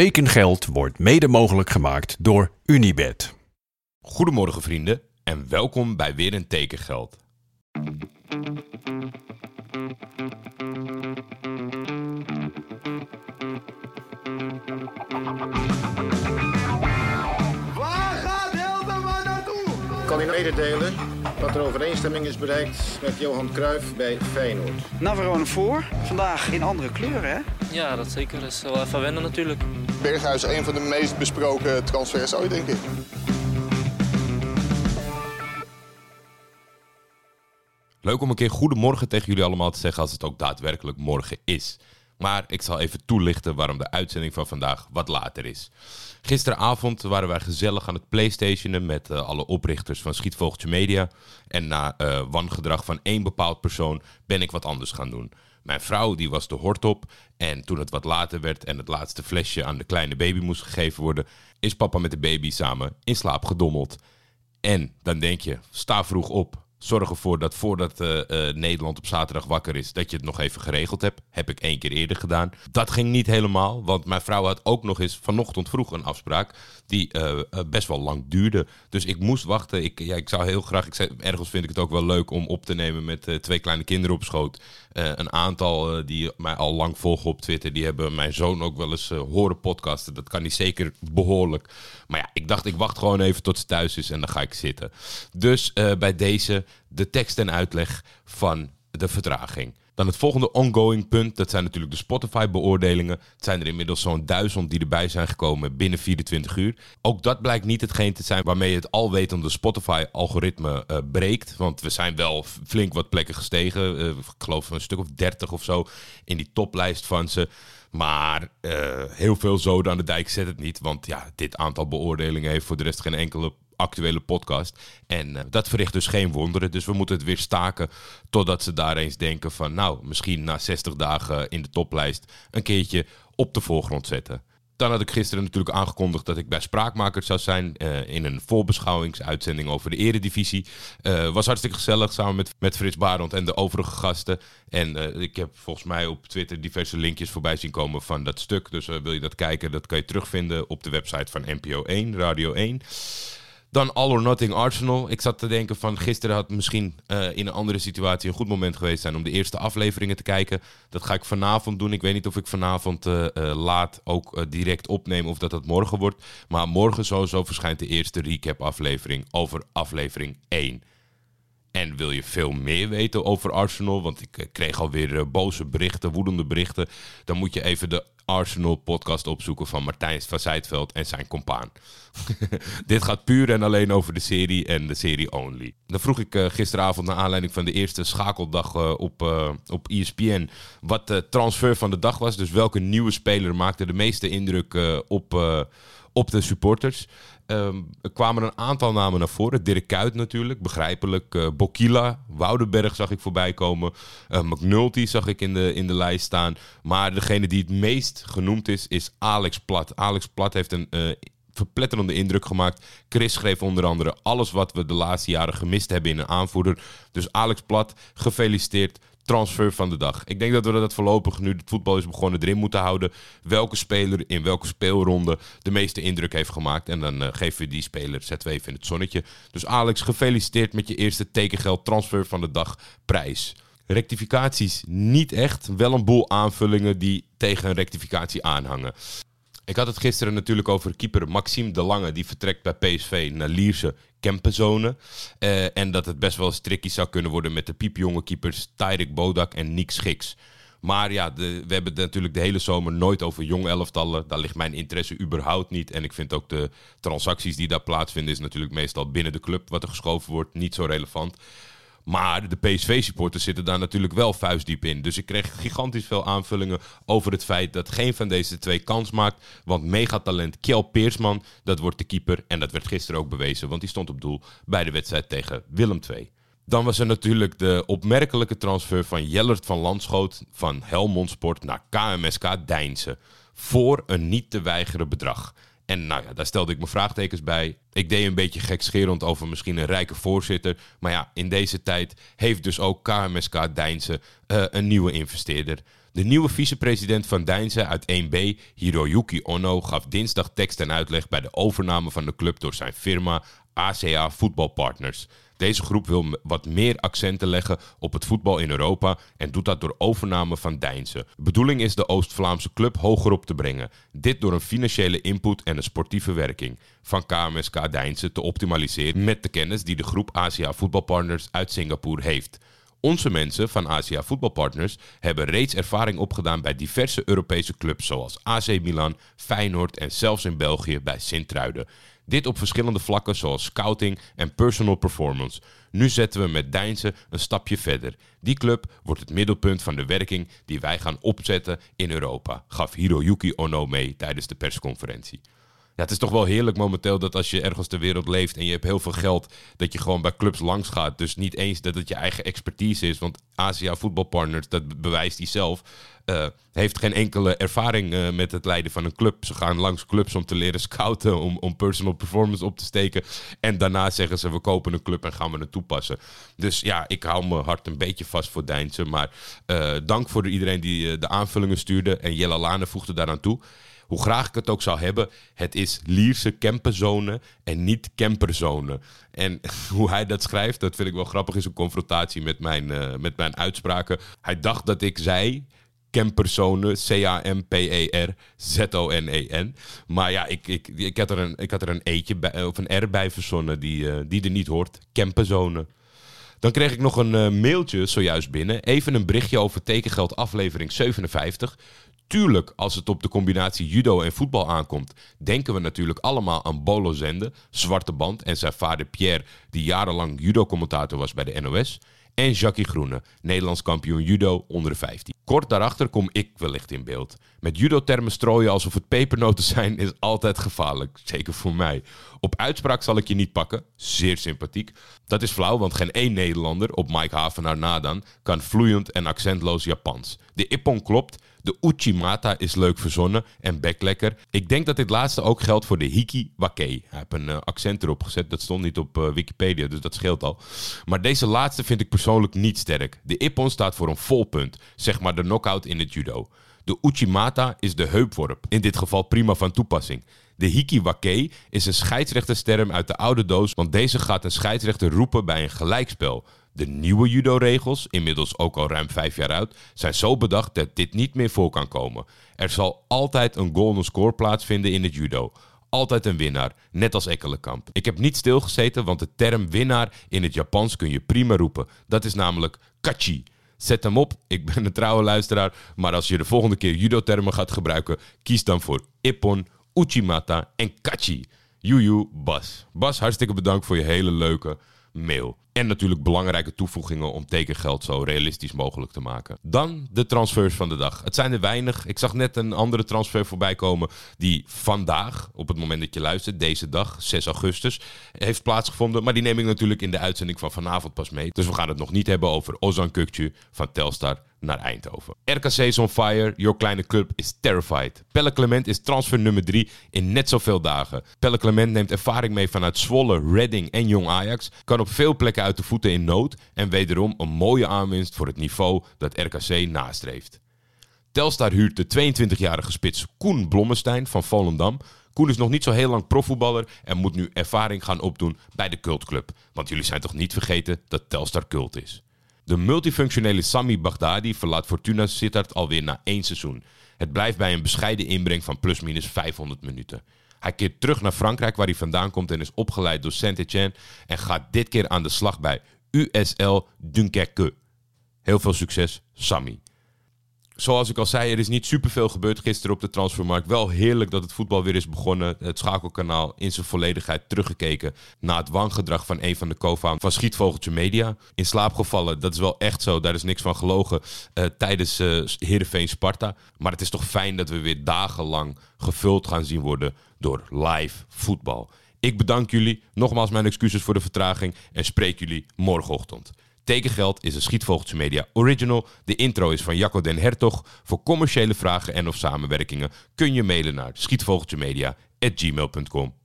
Tekengeld wordt mede mogelijk gemaakt door Unibed. Goedemorgen vrienden en welkom bij weer een tekengeld. Waar gaat Hilterman naartoe? kan u mededelen dat er overeenstemming is bereikt met Johan Cruijff bij Feyenoord. Navarone voor. Vandaag in andere kleuren, hè? Ja, dat zeker. Dat is wel even wennen natuurlijk. Berghuis een van de meest besproken transfers ooit, denk ik. Leuk om een keer goedemorgen tegen jullie allemaal te zeggen als het ook daadwerkelijk morgen is. Maar ik zal even toelichten waarom de uitzending van vandaag wat later is. Gisteravond waren wij gezellig aan het playstationen met eh, alle oprichters van Schietvogeltje Media. En na eh, wangedrag van één bepaald persoon ben ik wat anders gaan doen. Mijn vrouw die was de hort op en toen het wat later werd en het laatste flesje aan de kleine baby moest gegeven worden, is papa met de baby samen in slaap gedommeld. En dan denk je, sta vroeg op. Zorg ervoor dat voordat eh, eh, Nederland op zaterdag wakker is, dat je het nog even geregeld hebt. Heb ik één keer eerder gedaan. Dat ging niet helemaal, want mijn vrouw had ook nog eens vanochtend vroeg een afspraak die eh, best wel lang duurde. Dus ik moest wachten. Ik, ja, ik zou heel graag, ik zei, ergens vind ik het ook wel leuk om op te nemen met twee kleine kinderen op schoot. Een aantal die mij al lang volgen op Twitter, die hebben mijn zoon ook wel eens horen podcasten. Dat kan hij zeker behoorlijk. Maar ja, ik dacht, ik wacht gewoon even tot ze thuis is en dan ga ik zitten. Dus bij deze de tekst en uitleg van de vertraging. Dan het volgende ongoing punt, dat zijn natuurlijk de Spotify-beoordelingen. Het zijn er inmiddels zo'n duizend die erbij zijn gekomen binnen 24 uur. Ook dat blijkt niet hetgeen te zijn waarmee het alwetende Spotify-algoritme eh, breekt. Want we zijn wel flink wat plekken gestegen. Eh, ik geloof een stuk of 30 of zo in die toplijst van ze. Maar eh, heel veel zoden aan de dijk zet het niet. Want ja, dit aantal beoordelingen heeft voor de rest geen enkele actuele podcast. En eh, dat verricht dus geen wonderen. Dus we moeten het weer staken totdat ze daar eens denken van... nou, misschien na 60 dagen in de toplijst een keertje op de voorgrond zetten. Dan had ik gisteren natuurlijk aangekondigd dat ik bij Spraakmakers zou zijn eh, in een voorbeschouwingsuitzending over de eredivisie. Eh was hartstikke gezellig samen met, met Frits Barend en de overige gasten. En eh, ik heb volgens mij op Twitter diverse linkjes voorbij zien komen van dat stuk. Dus eh, wil je dat kijken, dat kan je terugvinden op de website van NPO 1, Radio 1. Dan All or Nothing Arsenal. Ik zat te denken van gisteren had misschien eh, in een andere situatie een goed moment geweest zijn om de eerste afleveringen te kijken. Dat ga ik vanavond doen. Ik weet niet of ik vanavond eh, eh, laat ook direct opneem of dat dat morgen wordt. Maar morgen sowieso verschijnt de eerste recap aflevering over aflevering 1. En wil je veel meer weten over Arsenal? Want ik eh, kreeg alweer eh, boze berichten, woedende berichten. Dan moet je even de Arsenal podcast opzoeken van Martijn van Zijtveld en zijn compaan. Dit gaat puur en alleen over de serie en de serie only. Dan vroeg ik eh, gisteravond naar aanleiding van de eerste schakeldag op, eh, op ESPN wat de transfer van de dag was. Dus welke nieuwe speler maakte de meeste indruk op, op de supporters. Ehm, er kwamen een aantal namen naar voren. Dirk Kuyt natuurlijk, begrijpelijk. Eh Bokila, Woudenberg zag ik voorbij komen. Eh, McNulty zag ik in de, in de lijst staan. Maar degene die het meest genoemd is, is Alex Plat. Alex Plat heeft een eh, verpletterende indruk gemaakt. Chris schreef onder andere alles wat we de laatste jaren gemist hebben in een aanvoerder. Dus Alex Plat, gefeliciteerd transfer van de dag. Ik denk dat we dat voorlopig, nu het voetbal is begonnen, erin moeten houden. Welke speler in welke speelronde de meeste indruk heeft gemaakt. En dan eh, geven we die speler, zetten we even in het zonnetje. Dus Alex, gefeliciteerd met je eerste tekengeld transfer van de dag prijs. Rectificaties niet echt. Wel een boel aanvullingen die tegen een rectificatie aanhangen. Ik had het gisteren natuurlijk over keeper Maxime de Lange. Die vertrekt bij PSV naar Lierse Kempenzone. Eh, en dat het best wel eens tricky zou kunnen worden met de piepjonge keepers Bodak en Nick Schiks. Maar ja, we hebben het natuurlijk de hele zomer nooit over jong elftallen. Daar ligt mijn interesse überhaupt niet. En ik vind ook de transacties die daar plaatsvinden... is natuurlijk meestal binnen de club wat er geschoven wordt. Niet zo relevant. Maar de PSV-supporters zitten daar natuurlijk wel vuistdiep in. Dus ik kreeg gigantisch veel aanvullingen over het feit dat geen van deze twee kans maakt. Want megatalent Kjell Peersman, dat wordt de keeper. En dat werd gisteren ook bewezen, want die stond op doel bij de wedstrijd tegen Willem II. Dan was er natuurlijk de opmerkelijke transfer van Jellert van Landschoot van Helmond Sport naar KMSK Deinzen. Voor een niet te weigeren bedrag. En nou ja, daar stelde ik mijn vraagtekens bij. Ik deed een beetje gekscherend over misschien een rijke voorzitter. Maar ja, in deze tijd heeft dus ook KMSK Deinzen eh, een nieuwe investeerder. De nieuwe vicepresident van Deinze uit 1B, Hiroyuki Ono, gaf dinsdag tekst en uitleg bij de overname van de club door zijn firma ACA Voetbalpartners. Deze groep wil wat meer accenten leggen op het voetbal in Europa en doet dat door overname van Deinze. De bedoeling is de Oost-Vlaamse club hoger op te brengen. Dit door een financiële input en een sportieve werking van KMSK Deinze te optimaliseren met de kennis die de groep ACA Voetbalpartners uit Singapore heeft. Onze mensen van Asia Voetbalpartners hebben reeds ervaring opgedaan bij diverse Europese clubs zoals AC Milan, Feyenoord en zelfs in België bij Sint-Truiden. Dit op verschillende vlakken zoals scouting en personal performance. Nu zetten we met Deinze een stapje verder. Die club wordt het middelpunt van de werking die wij gaan opzetten in Europa, gaf Hiroyuki Ono mee tijdens de persconferentie. Ja, het is toch wel heerlijk momenteel dat als je ergens ter wereld leeft en je hebt heel veel geld, dat je gewoon bij clubs langs gaat. Dus niet eens dat het je eigen expertise is, want Asia Voetbalpartners, dat bewijst hij zelf, eh, heeft geen enkele ervaring eh, met het leiden van een club. Ze gaan langs clubs om te leren scouten, om, om personal performance op te steken. En daarna zeggen ze, we kopen een club en gaan we het toepassen. Dus ja, ik hou mijn hart een beetje vast voor Deinze. Maar eh, dank voor iedereen die de aanvullingen stuurde. En Jella Lane voegde daaraan toe. Hoe graag ik het ook zou hebben, het is Lierse camperzone en niet camperzone. En hoe hij dat schrijft, dat vind ik wel grappig, is een confrontatie met mijn, eh, met mijn uitspraken. Hij dacht dat ik zei camperzone, C-A-M-P-E-R-Z-O-N-E-N. Maar ja, ik, ik, ik, had er een, ik had er een eetje bij, of een R bij verzonnen die, eh, die er niet hoort. Camperzone. Dan kreeg ik nog een eh, mailtje zojuist binnen. Even een berichtje over tekengeld aflevering 57. Tuurlijk, als het op de combinatie judo en voetbal aankomt, denken we natuurlijk allemaal aan Bolo Zende, Zwarte Band en zijn vader Pierre, die jarenlang judo-commentator was bij de NOS. En Jackie Groene, Nederlands kampioen judo onder de 15. Kort daarachter kom ik wellicht in beeld. Met judo-termen strooien alsof het pepernoten zijn is altijd gevaarlijk. Zeker voor mij. Op uitspraak zal ik je niet pakken. Zeer sympathiek. Dat is flauw, want geen één Nederlander, op Mike Havenaar na dan, kan vloeiend en accentloos Japans. De ippon klopt. De Uchimata is leuk verzonnen en beklekker. Ik denk dat dit laatste ook geldt voor de Hiki Wake. Hij heeft een eh, accent erop gezet. Dat stond niet op eh, Wikipedia, dus dat scheelt al. Maar deze laatste vind ik persoonlijk niet sterk. De Ippon staat voor een volpunt. Zeg maar de knockout in het judo. De Uchimata is de heupworp. In dit geval prima van toepassing. De Hikiwake is een scheidsrechtersterm uit de oude doos, want deze gaat een scheidsrechter roepen bij een gelijkspel. De nieuwe judo-regels, inmiddels ook al ruim vijf jaar oud, zijn zo bedacht dat dit niet meer voor kan komen. Er zal altijd een golden score plaatsvinden in het judo. Altijd een winnaar, net als Ekkelenkamp. Ik heb niet stilgezeten, want de term winnaar in het Japans kun je prima roepen. Dat is namelijk kachi. Zet hem op, ik ben een trouwe luisteraar, maar als je de volgende keer judo-termen gaat gebruiken, kies dan voor ippon, uchimata en kachi. Juju, Bas. Bas, hartstikke bedankt voor je hele leuke mail. En natuurlijk belangrijke toevoegingen om tekengeld zo realistisch mogelijk te maken. Dan de transfers van de dag. Het zijn er weinig. Ik zag net een andere transfer voorbij komen die vandaag, op het moment dat je luistert, deze dag, 6 augustus, heeft plaatsgevonden. Maar die neem ik natuurlijk in de uitzending van vanavond pas mee. Dus we gaan het nog niet hebben over Ozan Kukcu van Telstar naar Eindhoven. RKC is on fire. Jouw kleine club is terrified. Pelle Clement is transfer nummer 3 in net zoveel dagen. Pelle Clement neemt ervaring mee vanuit Zwolle, Reading en Jong Ajax. Kan op veel plekken uit de voeten in nood. En wederom een mooie aanwinst voor het niveau dat RKC nastreeft. Telstar huurt de 22-jarige spits Koen Blommestein van Volendam. Koen is nog niet zo heel lang profvoetballer en moet nu ervaring gaan opdoen bij de cultclub. Want jullie zijn toch niet vergeten dat Telstar cult is. De multifunctionele Sami Baghdadi verlaat Fortuna Sittard alweer na één seizoen. Het blijft bij een bescheiden inbreng van plusminus 500 minuten. Hij keert terug naar Frankrijk waar hij vandaan komt en is opgeleid door Saint-Etienne en gaat dit keer aan de slag bij USL Dunkerque. Heel veel succes, Sami. Zoals ik al zei, er is niet superveel gebeurd gisteren op de transfermarkt. Wel heerlijk dat het voetbal weer is begonnen. Het schakelkanaal in zijn volledigheid teruggekeken na het wangedrag van een van de co-founders van Schietvogeltje Media. In slaap gevallen, dat is wel echt zo. Daar is niks van gelogen eh, tijdens eh Heerenveen Sparta. Maar het is toch fijn dat we weer dagenlang gevuld gaan zien worden door live voetbal. Ik bedank jullie. Nogmaals mijn excuses voor de vertraging en spreek jullie morgenochtend. Tekengeld is een Schietvogeltje Media original. De intro is van Jacco den Hertog. Voor commerciële vragen en of samenwerkingen kun je mailen naar schietvogeltjemedia.gmail.com.